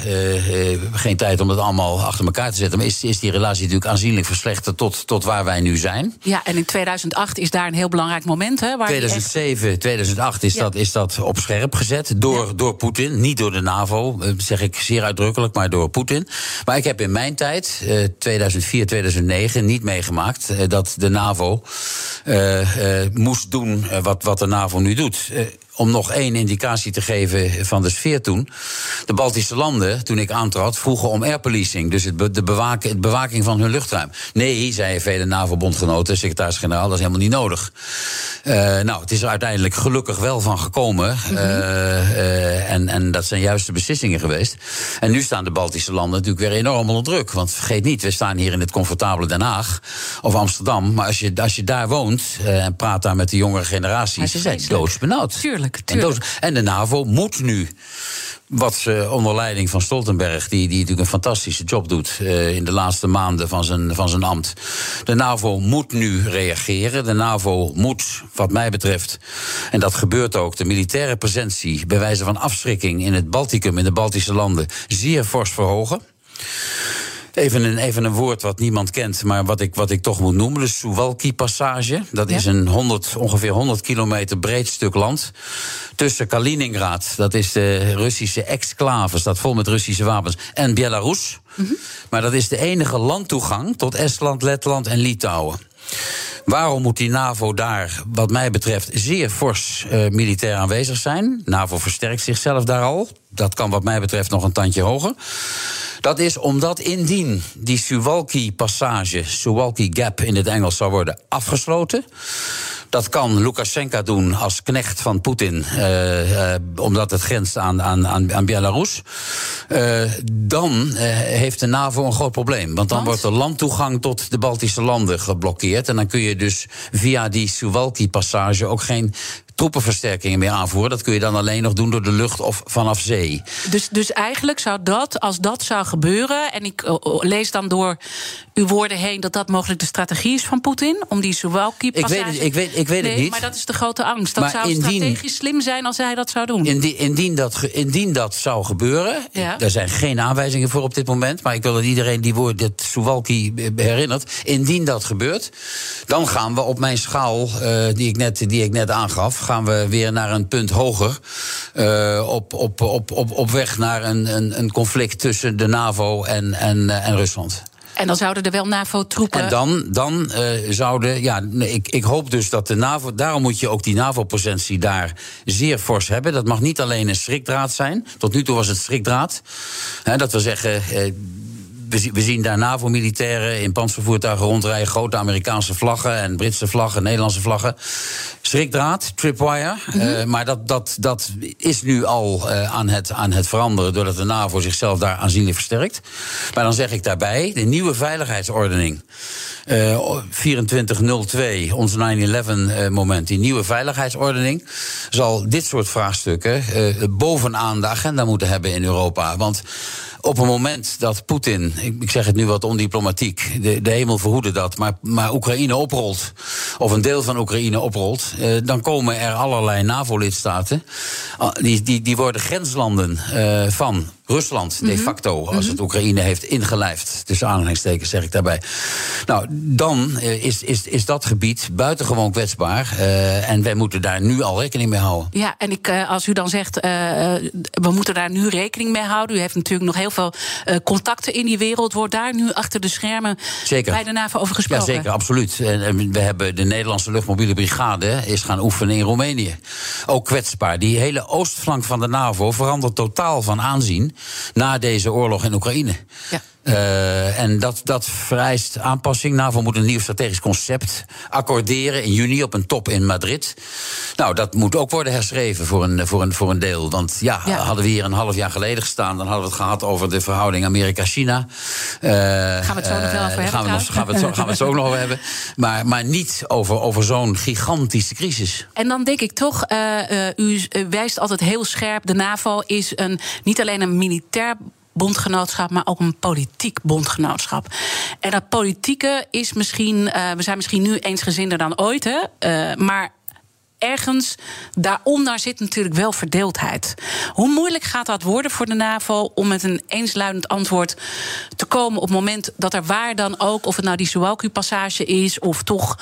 geen tijd om dat allemaal achter elkaar te zetten. Maar is, is die relatie natuurlijk aanzienlijk verslechterd tot, tot waar wij nu zijn. Ja, en in 2008 is daar een heel belangrijk moment. Hè, waar 2007, echt... 2008 is, ja. dat, is dat op scherp gezet door, ja. door Poetin. Niet door de NAVO, zeg ik zeer uitdrukkelijk, maar door Poetin. Maar ik heb in mijn tijd, 2004, 2005. 2009 niet meegemaakt uh, dat de NAVO uh, uh, moest doen wat, wat de NAVO nu doet om nog één indicatie te geven van de sfeer toen. De Baltische landen, toen ik aantrad, vroegen om airpolicing. Dus het, de bewaken, het bewaking van hun luchtruim. Nee, zeiden vele NAVO-bondgenoten, secretaris-generaal, dat is helemaal niet nodig. Uh, nou, het is er uiteindelijk gelukkig wel van gekomen. Mm -hmm. uh, uh, en, en dat zijn juiste beslissingen geweest. En nu staan de Baltische landen natuurlijk weer enorm onder druk. Want vergeet niet, we staan hier in het comfortabele Den Haag of Amsterdam. Maar als je, als je daar woont en praat daar met de jongere generatie, ze zijn doodsbenauwd. Tuurlijk. Tuurlijk, En de NAVO moet nu wat ze onder leiding van Stoltenberg, die, die natuurlijk een fantastische job doet uh, in de laatste maanden van zijn, van zijn ambt. De NAVO moet nu reageren. De NAVO moet, wat mij betreft, en dat gebeurt ook, de militaire presentie bij wijze van afschrikking in het Balticum, in de Baltische landen, zeer fors verhogen. Even een, even een woord wat niemand kent, maar wat ik, wat ik toch moet noemen. De Suwalki-passage. Dat ja. is een 100, ongeveer 100 kilometer breed stuk land. Tussen Kaliningrad, dat is de Russische exclave, staat vol met Russische wapens, en Belarus. Mm -hmm. Maar dat is de enige landtoegang tot Estland, Letland en Litouwen. Waarom moet die NAVO daar, wat mij betreft, zeer fors uh, militair aanwezig zijn? NAVO versterkt zichzelf daar al. Dat kan, wat mij betreft, nog een tandje hoger. Dat is omdat indien die Suwalki-passage, Suwalki Gap in het Engels zou worden afgesloten. Dat kan Lukashenko doen als knecht van Poetin, uh, uh, omdat het grenst aan, aan, aan, aan Belarus. Uh, dan heeft de NAVO een groot probleem. Want dan Want? wordt de landtoegang tot de Baltische landen geblokkeerd. En dan kun je dus via die Suwalki-passage ook geen troepenversterkingen meer aanvoeren. Dat kun je dan alleen nog doen door de lucht of vanaf zee. Dus, dus eigenlijk zou dat, als dat zou gebeuren... en ik uh, lees dan door uw woorden heen... dat dat mogelijk de strategie is van Poetin... om die Suwalki-passage... Ik weet het, ik weet, ik weet nee, het niet. maar dat is de grote angst. Dat maar zou indien, strategisch slim zijn als hij dat zou doen. Indien, indien, dat, indien dat zou gebeuren... Ja. er zijn geen aanwijzingen voor op dit moment... maar ik wil dat iedereen die woord, dat Suwalki herinnert... indien dat gebeurt, dan gaan we op mijn schaal... Uh, die, ik net, die ik net aangaf gaan we weer naar een punt hoger. Uh, op, op, op, op, op weg naar een, een, een conflict tussen de NAVO en, en, en Rusland. En dan zouden er wel NAVO-troepen. En dan, dan uh, zouden. Ja, ik, ik hoop dus dat de NAVO. Daarom moet je ook die NAVO-presentie daar zeer fors hebben. Dat mag niet alleen een schrikdraad zijn. Tot nu toe was het schrikdraad. He, dat wil zeggen. Uh, we zien daar NAVO-militairen in panzervoertuigen rondrijden. Grote Amerikaanse vlaggen en Britse vlaggen, Nederlandse vlaggen. Schrikdraad, tripwire. Mm -hmm. uh, maar dat, dat, dat is nu al uh, aan, het, aan het veranderen... doordat de NAVO zichzelf daar aanzienlijk versterkt. Maar dan zeg ik daarbij, de nieuwe veiligheidsordening... Uh, 2402, ons 9-11-moment, die nieuwe veiligheidsordening... zal dit soort vraagstukken bovenaan de agenda moeten hebben in Europa. Want op het moment dat Poetin, ik, zeg het nu wat ondiplomatiek, de, de hemel verhoede dat, maar, maar Oekraïne oprolt, of een deel van Oekraïne oprolt, eh, dan komen er allerlei NAVO-lidstaten, uh, die, die, die worden grenslanden uh, van Rusland, de mhm. facto, als het Oekraïne heeft ingelijfd. Tussen aanhalingstekens zeg ik daarbij. Nou, dan eh, is, is, is dat gebied buitengewoon kwetsbaar. Uh, en wij moeten daar nu al rekening mee houden. Ja, en ik, uh, als u dan zegt, uh, we moeten daar nu rekening mee houden. U heeft natuurlijk nog heel veel contacten in die wereld. Wordt daar nu achter de schermen zeker. bij de NAVO over gesproken? Ja, zeker, absoluut. En, en we hebben de Nederlandse luchtmobiele brigade is gaan oefenen in Roemenië. Ook kwetsbaar. Die hele oostflank van de NAVO verandert totaal van aanzien na deze oorlog in Oekraïne. Ja. Uh, en dat, dat vereist aanpassing. NAVO moet een nieuw strategisch concept accorderen in juni op een top in Madrid. Nou, dat moet ook worden herschreven voor een, voor een, voor een deel. Want ja, hadden we hier een half jaar geleden gestaan, dan hadden we het gehad over de verhouding Amerika-China. Uh, gaan we het zo nog wel over hebben? Gaan we, nog, gaan, we het zo, gaan we het zo ook nog over hebben. Maar, maar niet over, over zo'n gigantische crisis. En dan denk ik toch, uh, u wijst altijd heel scherp: de NAVO is een, niet alleen een militair bondgenootschap, maar ook een politiek bondgenootschap. En dat politieke is misschien, uh, we zijn misschien nu eensgezinder dan ooit, hè, uh, maar ergens daaronder zit natuurlijk wel verdeeldheid. Hoe moeilijk gaat dat worden voor de NAVO om met een eensluidend antwoord te komen op het moment dat er waar dan ook, of het nou die Suwalku-passage is, of toch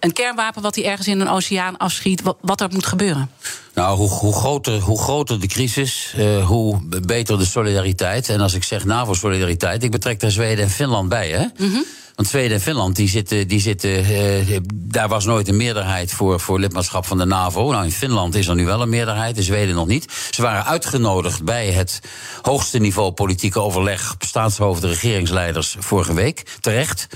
een kernwapen wat hij ergens in een oceaan afschiet, wat, wat er moet gebeuren? Nou, hoe, hoe, groter, hoe groter de crisis, uh, hoe beter de solidariteit. En als ik zeg NAVO-solidariteit, ik betrek daar Zweden en Finland bij, hè? Mm -hmm. Want Zweden en Finland, die zitten, die zitten, uh, daar was nooit een meerderheid voor, voor lidmaatschap van de NAVO. Nou, in Finland is er nu wel een meerderheid, in Zweden nog niet. Ze waren uitgenodigd bij het hoogste niveau politieke overleg, staatshoofden, regeringsleiders, vorige week. Terecht.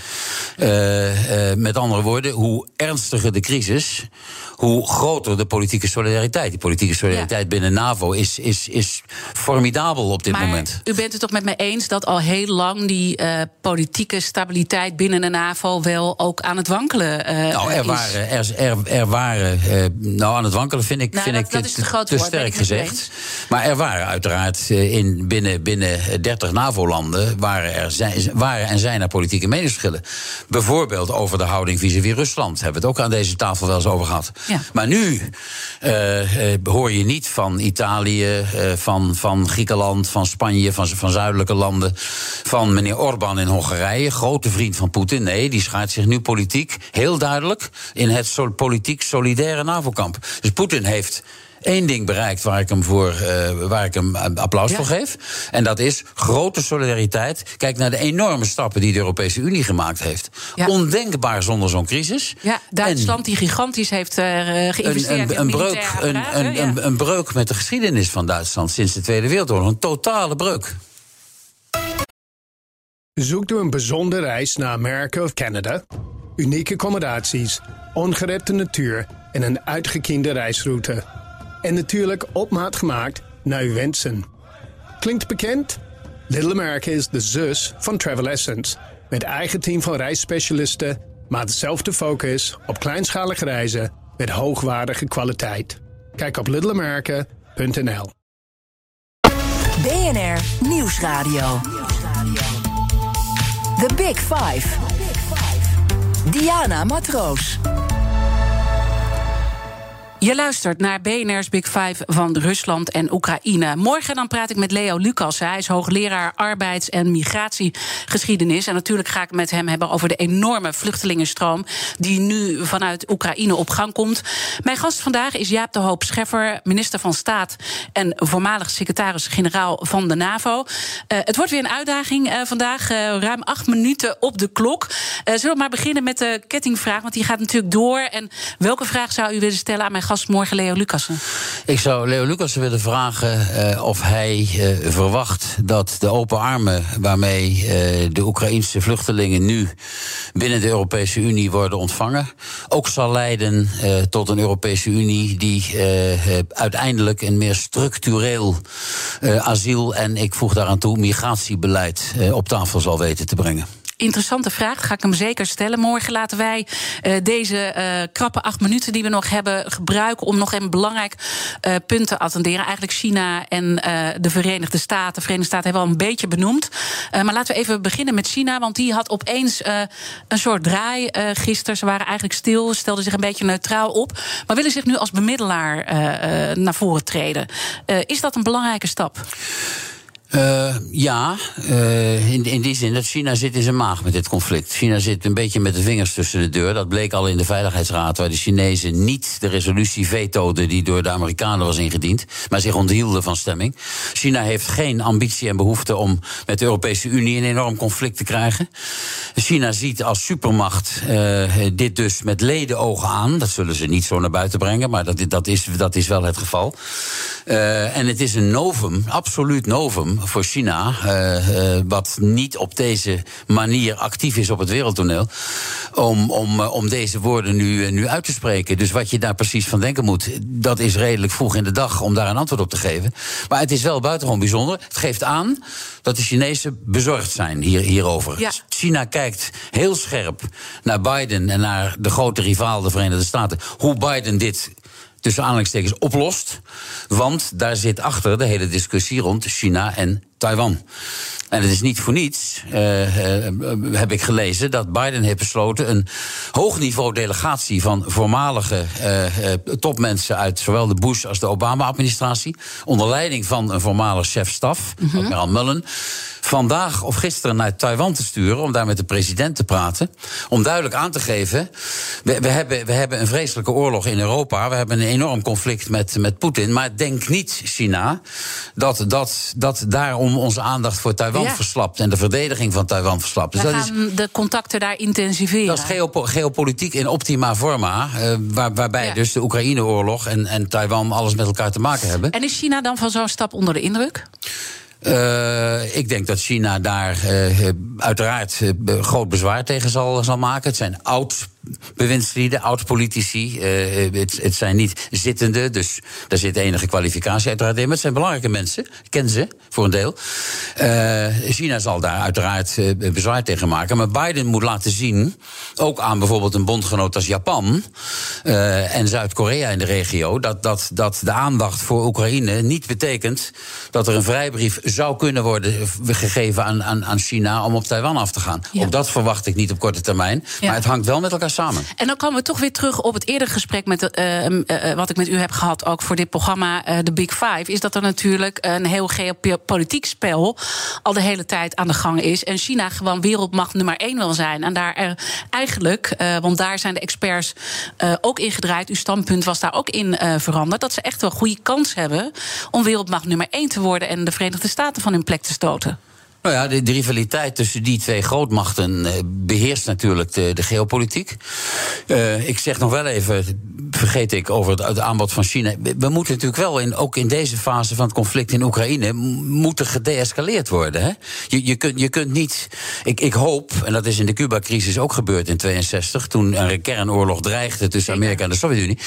Uh, met andere woorden, hoe ernstiger de crisis, hoe groter de politieke solidariteit. Die politieke solidariteit binnen NAVO is, is, is formidabel op dit maar moment. U bent het toch met mij eens dat al heel lang die uh, politieke stabiliteit binnen de NAVO wel ook aan het wankelen uh, nou, er is? Waren, er, er, er waren, uh, nou aan het wankelen vind ik, nou, vind dat, ik dat is te, groot te sterk gezegd. Maar er waren uiteraard in, binnen, binnen 30 NAVO-landen waren, er zijn, waren en zijn er politieke meningsverschillen. Bijvoorbeeld over de houding vis-à-vis -vis Rusland. Hebben we het ook aan deze tafel wel eens over gehad. Ja. Maar nu uh, hoor je niet van Italië, uh, van, van Griekenland, van Spanje, van, van zuidelijke landen, van meneer Orbán in Hongarije, grote vriend van Poetin. Nee, die schaart zich nu politiek heel duidelijk in het politiek solidaire NAVO-kamp. Dus Poetin heeft één ding bereikt waar ik hem, voor, uh, waar ik hem applaus ja. voor geef. En dat is grote solidariteit. Kijk naar de enorme stappen die de Europese Unie gemaakt heeft. Ja. Ondenkbaar zonder zo'n crisis. Ja, Duitsland en die gigantisch heeft uh, geïnvesteerd een, een, een breuk, een, een, een, een breuk met de geschiedenis van Duitsland sinds de Tweede Wereldoorlog. Een totale breuk. Zoekt u een bijzondere reis naar Amerika of Canada? Unieke accommodaties, ongerepte natuur en een uitgekiende reisroute. En natuurlijk op maat gemaakt naar uw wensen. Klinkt bekend? Little America is de zus van Travel Essence. Met eigen team van reisspecialisten, maar dezelfde focus op kleinschalige reizen met hoogwaardige kwaliteit. Kijk op littleamerica.nl. BNR Nieuwsradio. The Big Five. Diana Matroos. Je luistert naar BNR's Big Five van Rusland en Oekraïne. Morgen dan praat ik met Leo Lucas. Hij is hoogleraar arbeids- en migratiegeschiedenis. En natuurlijk ga ik met hem hebben over de enorme vluchtelingenstroom... die nu vanuit Oekraïne op gang komt. Mijn gast vandaag is Jaap de Hoop Scheffer, minister van Staat... en voormalig secretaris-generaal van de NAVO. Uh, het wordt weer een uitdaging uh, vandaag. Uh, ruim acht minuten op de klok. zullen we maar beginnen met de kettingvraag, want die gaat natuurlijk door. En welke vraag zou u willen stellen aan mijn gast morgen Leo Lucassen? Ik zou Leo Lucassen willen vragen uh, of hij uh, verwacht dat de open armen waarmee uh, de Oekraïnse vluchtelingen nu binnen de Europese Unie worden ontvangen, ook zal leiden tot een Europese Unie die uiteindelijk een meer structureel asiel en ik voeg daaraan toe migratiebeleid op tafel zal weten te brengen interessante vraag. Ga ik hem zeker stellen. Morgen laten wij uh, deze uh, krappe acht minuten die we nog hebben gebruiken om nog een belangrijk uh, punt te attenderen. Eigenlijk China en de Verenigde Staten. De Verenigde Staten hebben we al een beetje benoemd. maar laten we even beginnen met China. Want die had opeens een soort draai gisteren. Ze waren eigenlijk stil, stelden zich een beetje neutraal op. Maar willen zich nu als bemiddelaar naar voren treden. is dat een belangrijke stap? Uh, ja, uh, in, in die zin dat China zit in zijn maag met dit conflict. China zit een beetje met de vingers tussen de deur. Dat bleek al in de Veiligheidsraad, waar de Chinezen niet de resolutie vetoden die door de Amerikanen was ingediend, maar zich onthielden van stemming. China heeft geen ambitie en behoefte om met de Europese Unie een enorm conflict te krijgen. China ziet als supermacht uh, dit dus met ledenogen aan. Dat zullen ze niet zo naar buiten brengen, maar dat, dat, is, dat is wel het geval. en het is een novum, absoluut novum voor China, uh, uh, wat niet op deze manier actief is op het wereldtoneel, om, om, uh, om deze woorden nu, nu uit te spreken. Dus wat je daar precies van denken moet, dat is redelijk vroeg in de dag om daar een antwoord op te geven. Maar het is wel buitengewoon bijzonder. Het geeft aan dat de Chinezen bezorgd zijn hier, hierover. Ja. China kijkt heel scherp naar Biden en naar de grote rivaal, de Verenigde Staten. Hoe Biden dit tussen aanhalingstekens oplost. Want daar zit achter de hele discussie rond China en Taiwan. En het is niet voor niets, uh, uh, heb ik gelezen, dat Biden heeft besloten een hoogniveau delegatie van voormalige uh, topmensen uit zowel de Bush als de Obama-administratie, onder leiding van een voormalig chef-staf, mm -hmm. admiraal Mullen, vandaag of gisteren naar Taiwan te sturen om daar met de president te praten. Om duidelijk aan te geven: we, we, hebben, we hebben een vreselijke oorlog in Europa. We hebben een enorm conflict met, met Poetin. Maar denk niet, China, dat, dat, dat daarom onze aandacht voor Taiwan ja. verslapt en de verdediging van Taiwan verslapt. Dus we dat gaan is, de contacten daar intensiveren. Dat is geopo geopolitiek in optima forma, uh, waar, waarbij ja. dus de Oekraïne-oorlog en, en Taiwan alles met elkaar te maken hebben. En is China dan van zo'n stap onder de indruk? Uh, ik denk dat China daar uh, uiteraard uh, groot bezwaar tegen zal, zal maken. Het zijn oud bewindslieden, oud-politici. Uh, het, het, zijn niet zittende, dus daar zit enige kwalificatie uiteraard in. Maar het zijn belangrijke mensen, ik ken ze voor een deel. Uh, China zal daar uiteraard uh, bezwaar tegen maken. Maar Biden moet laten zien, ook aan bijvoorbeeld een bondgenoot als Japan en Zuid-Korea in de regio, dat, dat, dat de aandacht voor Oekraïne niet betekent dat er een vrijbrief zou kunnen worden gegeven aan, aan, aan China om op Taiwan af te gaan. Ja. Ook dat verwacht ik niet op korte termijn. Ja. Maar het hangt wel met elkaar En dan komen we toch weer terug op het eerdere gesprek met, uh, uh, wat ik met u heb gehad, ook voor dit programma, de Big Five. Is dat er natuurlijk een heel geopolitiek spel al de hele tijd aan de gang is. En China gewoon wereldmacht nummer één wil zijn. En daar eigenlijk, want daar zijn de experts ook in gedraaid. Uw standpunt was daar ook in veranderd. Dat ze echt wel goede kans hebben om wereldmacht nummer één te worden en de Verenigde Staten van hun plek te stoten. Nou ja, de, de, rivaliteit tussen die twee grootmachten uh, beheerst natuurlijk de, de geopolitiek. Uh, ik zeg nog wel even, vergeet ik, over het, het, aanbod van China. We moeten natuurlijk wel, in, ook in deze fase van het conflict in Oekraïne, moeten gedeescaleerd worden. Hè? Je, je, kunt, je kunt niet. Ik, ik hoop, en dat is in de Cuba-crisis ook gebeurd in 62, toen een kernoorlog dreigde tussen Amerika en de Sovjet-Unie.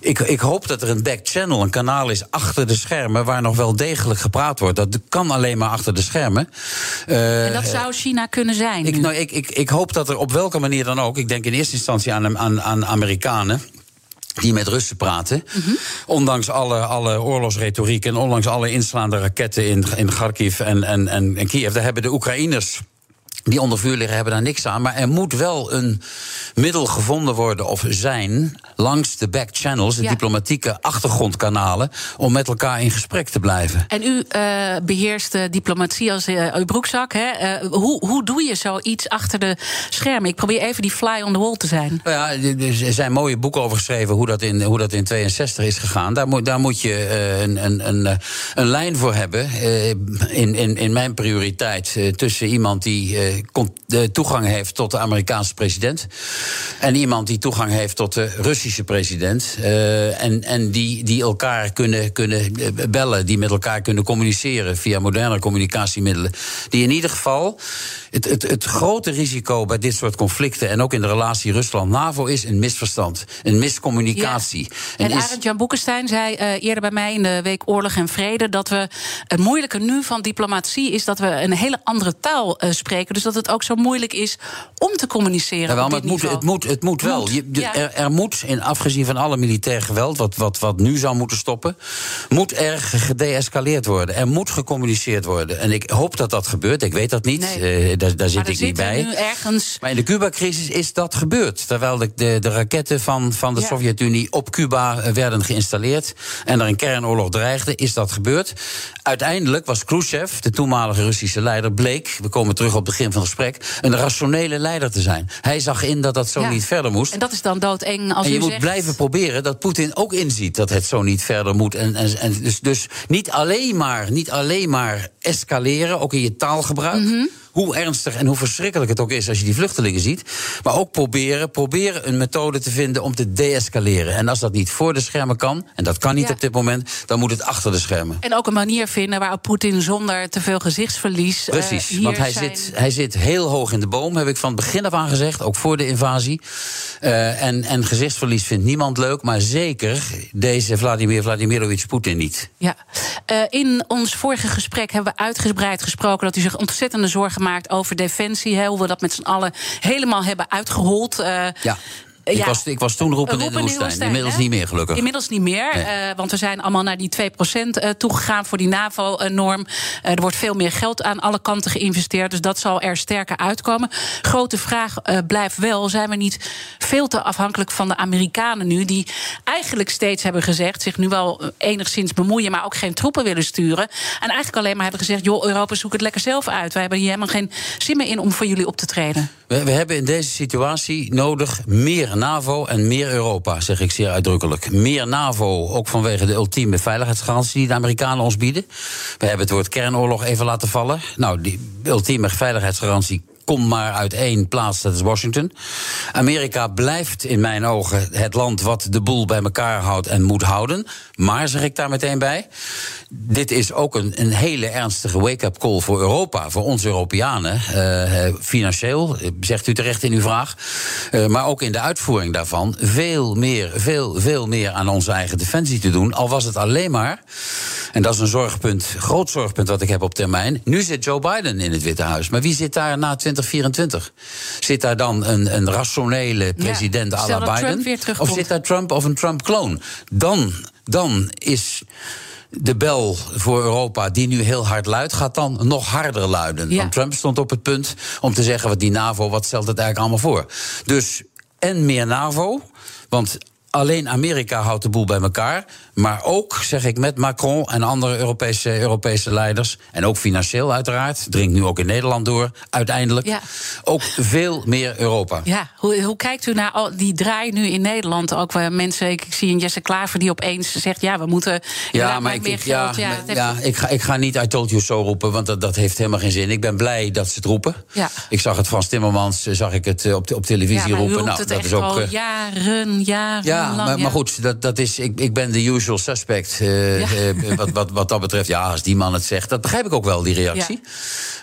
Ik, ik hoop dat er een back channel, een kanaal is achter de schermen, waar nog wel degelijk gepraat wordt. Dat kan alleen maar achter de schermen. Uh, en dat zou China kunnen zijn? Ik, nou, ik, ik, ik hoop dat er op welke manier dan ook, ik denk in eerste instantie aan, aan, aan Amerikanen die met Russen praten. Mm -hmm. Ondanks alle, alle oorlogsretoriek en ondanks alle inslaande raketten in, in Kharkiv en, en, en, en Kiev, daar hebben de Oekraïners die onder vuur liggen hebben daar niks aan. Maar er moet wel een middel gevonden worden of zijn langs de back channels, de ja. diplomatieke achtergrondkanalen, om met elkaar in gesprek te blijven. En u uh, beheerst de diplomatie als uh, uw broekzak. Hè? Uh, hoe, hoe doe je zoiets achter de schermen? Ik probeer even die fly on the wall te zijn. Nou ja, er zijn mooie boeken over geschreven hoe dat in, hoe dat in 62 is gegaan. Daar moet, daar moet je een, een, een, een lijn voor hebben. in, in, in mijn prioriteit tussen iemand die toegang heeft tot de Amerikaanse president. En iemand die toegang heeft tot de Russische president. Uh, en en die, die elkaar kunnen, kunnen bellen, die met elkaar kunnen communiceren via moderne communicatiemiddelen. Die in ieder geval. Het, het, het grote risico bij dit soort conflicten en ook in de relatie Rusland-NAVO is een misverstand, een miscommunicatie. Ja. En, en Arend Jan Boekenstein zei uh, eerder bij mij in de week Oorlog en Vrede dat we het moeilijke nu van diplomatie is dat we een hele andere taal uh, spreken. Dus dat het ook zo moeilijk is om te communiceren. Ja, wel, op maar dit het moet, niveau. Het moet, het moet wel. Moet, Je- de- ja. er, er moet, in afgezien van alle militair geweld, wat, wat, wat nu zou moeten stoppen, moet er gedeescaleerd worden. Er moet gecommuniceerd worden. En ik hoop dat dat gebeurt. Ik weet dat niet. Nee. Eh, daar zit ik niet bij. nu ergens. Maar in de Cuba-crisis is dat gebeurd. Terwijl de, de, de raketten van, van de Ja. Sovjet-Unie op Cuba eh, werden geïnstalleerd. en er een kernoorlog dreigde, is dat gebeurd. Uiteindelijk was Khrushchev, de toenmalige Russische leider, bleek. we komen terug op het begin van het gesprek. een rationele leider te zijn. Hij zag in dat dat zo Ja. niet verder moest. En dat is dan doodeng als En je u moet zegt, blijven proberen dat Poetin ook inziet dat het zo niet verder moet. En, en, en dus, dus niet, alleen maar, niet alleen maar escaleren, ook in je taalgebruik. Mhm. Hoe ernstig en hoe verschrikkelijk het ook is als je die vluchtelingen ziet. Maar ook proberen, proberen een methode te vinden om te deescaleren. En als dat niet voor de schermen kan, en dat kan niet Ja. op dit moment, dan moet het achter de schermen. En ook een manier vinden waarop Poetin zonder te veel gezichtsverlies. eh, Precies, want hij zijn- zit, hij zit heel hoog in de boom, heb ik van het begin af aan gezegd, ook voor de invasie. Eh, en, en gezichtsverlies vindt niemand leuk, maar zeker deze Vladimir Vladimirovich Poetin niet. Ja, Eh, in ons vorige gesprek hebben we uitgebreid gesproken dat u zich ontzettende zorgen maakt over defensie. Hoe we dat met z'n allen helemaal hebben uitgehold. Eh, Ja. Ik, Ja. was, ik was toen roepen in de Roepen in de woestijn. woestijn, Inmiddels hè? niet meer, gelukkig. Inmiddels niet meer, Nee. eh, want we zijn allemaal naar die 2% eh, toegegaan voor die NAVO-norm. Eh, er wordt veel meer geld aan alle kanten geïnvesteerd, dus dat zal er sterker uitkomen. Grote vraag blijft wel: zijn we niet veel te afhankelijk van de Amerikanen nu, die eigenlijk steeds hebben gezegd, zich nu wel enigszins bemoeien, maar ook geen troepen willen sturen. En eigenlijk alleen maar hebben gezegd: joh, Europa, zoek het lekker zelf uit. Wij hebben hier helemaal geen zin meer in om voor jullie op te treden. We, we hebben in deze situatie nodig meer NAVO en meer Europa, zeg ik zeer uitdrukkelijk. Meer NAVO, ook vanwege de ultieme veiligheidsgarantie die de Amerikanen ons bieden. We hebben het woord kernoorlog even laten vallen. Nou, die ultieme veiligheidsgarantie komt maar uit één plaats, dat is Washington. Amerika blijft in mijn ogen het land wat de boel bij elkaar houdt en moet houden. Maar, zeg ik daar meteen bij, dit is ook een, een hele ernstige wake-up call voor Europa, voor ons Europeanen. eh, eh, financieel, eh, zegt u terecht in uw vraag. Maar ook in de uitvoering daarvan veel meer, veel, veel meer aan onze eigen defensie te doen. Al was het alleen maar, en dat is een zorgpunt, groot zorgpunt wat ik heb op termijn. Nu zit Joe Biden in het Witte Huis. Maar wie zit daar na 2024? Zit daar dan een, een rationele president à stel la Biden? Of zit daar Trump of een Trump-kloon? Dan, dan is de bel voor Europa, die nu heel hard luidt, gaat dan nog harder luiden. Ja. Want Trump stond op het punt om te zeggen: wat die NAVO, wat stelt het eigenlijk allemaal voor? Dus en meer NAVO, want. Alleen Amerika houdt de boel bij elkaar. Maar ook, zeg ik, met Macron en andere Europese, Europese leiders. En ook financieel uiteraard. Dringt nu ook in Nederland door, uiteindelijk. Ja. Ook veel meer Europa. Ja, hoe, hoe kijkt u naar al die draai nu in Nederland? Ook waar mensen, ik, zie een Jesse Klaver die opeens zegt: ja, we moeten inderdaad maar ik, meer ik- geld. ja, Ja, heeft- ja, ik, ga, ik ga niet I told you so roepen, want dat, dat heeft helemaal geen zin. Ik ben blij dat ze het roepen. Ja. Ik zag het Frans Timmermans, eh, zag ik het eh, op, op televisie ja, roepen. Nou, het dat is ook. al eh, jaren, jaren ja, lang. maar, ja. maar goed, dat, dat is, ik, ik ben de usual suspect. eh, Ja. eh, wat, wat, wat dat betreft, ja, als die man het zegt, dat begrijp ik ook wel, die reactie.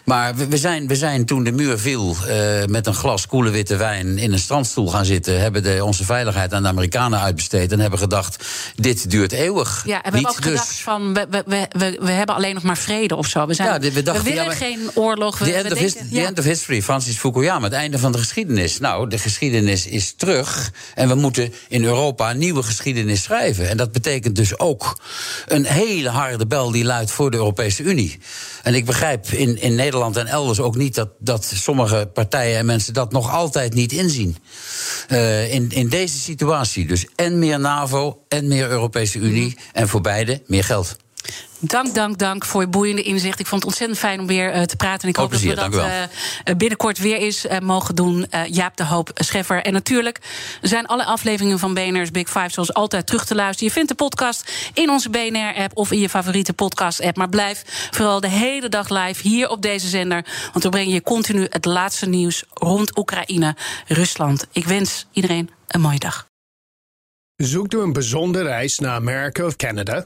Maar we, we, zijn, we zijn toen de muur viel eh, met een glas koele witte wijn in een strandstoel gaan zitten. Hebben de, onze veiligheid aan de Amerikanen uitbesteed. En hebben gedacht: dit duurt eeuwig. Ja, en we Niet hebben ook gedacht dus. van, we, we, we, we, hebben alleen nog maar vrede of zo. We, zijn, Ja, we dachten, willen ja, maar- geen oorlog. We, The we end, of denken- his- the end of history, Francis Fukuyama, het einde van de geschiedenis. Nou, de geschiedenis is terug en we moeten in Europa een nieuwe geschiedenis schrijven. En dat betekent dus ook een hele harde bel die luidt voor de Europese Unie. En ik begrijp in, in Nederland en elders ook niet dat, dat sommige partijen en mensen dat nog altijd niet inzien. Eh, in, in deze situatie dus en meer NAVO en meer Europese Unie en voor beide meer geld. Dank, dank, dank voor je boeiende inzicht. Ik vond het ontzettend fijn om weer eh, te praten. En ik hoop plezier, dat we dat eh, eh, binnenkort weer eens mogen doen. Eh, Jaap de Hoop Scheffer. En natuurlijk zijn alle afleveringen van BNR's Big Five zoals altijd terug te luisteren. Je vindt de podcast in onze BNR-app of in je favoriete podcast-app. Maar blijf vooral de hele dag live hier op deze zender. Want we brengen je continu het laatste nieuws rond Oekraïne, Rusland. Ik wens iedereen een mooie dag. Zoekt u een bijzondere reis naar Amerika of Canada?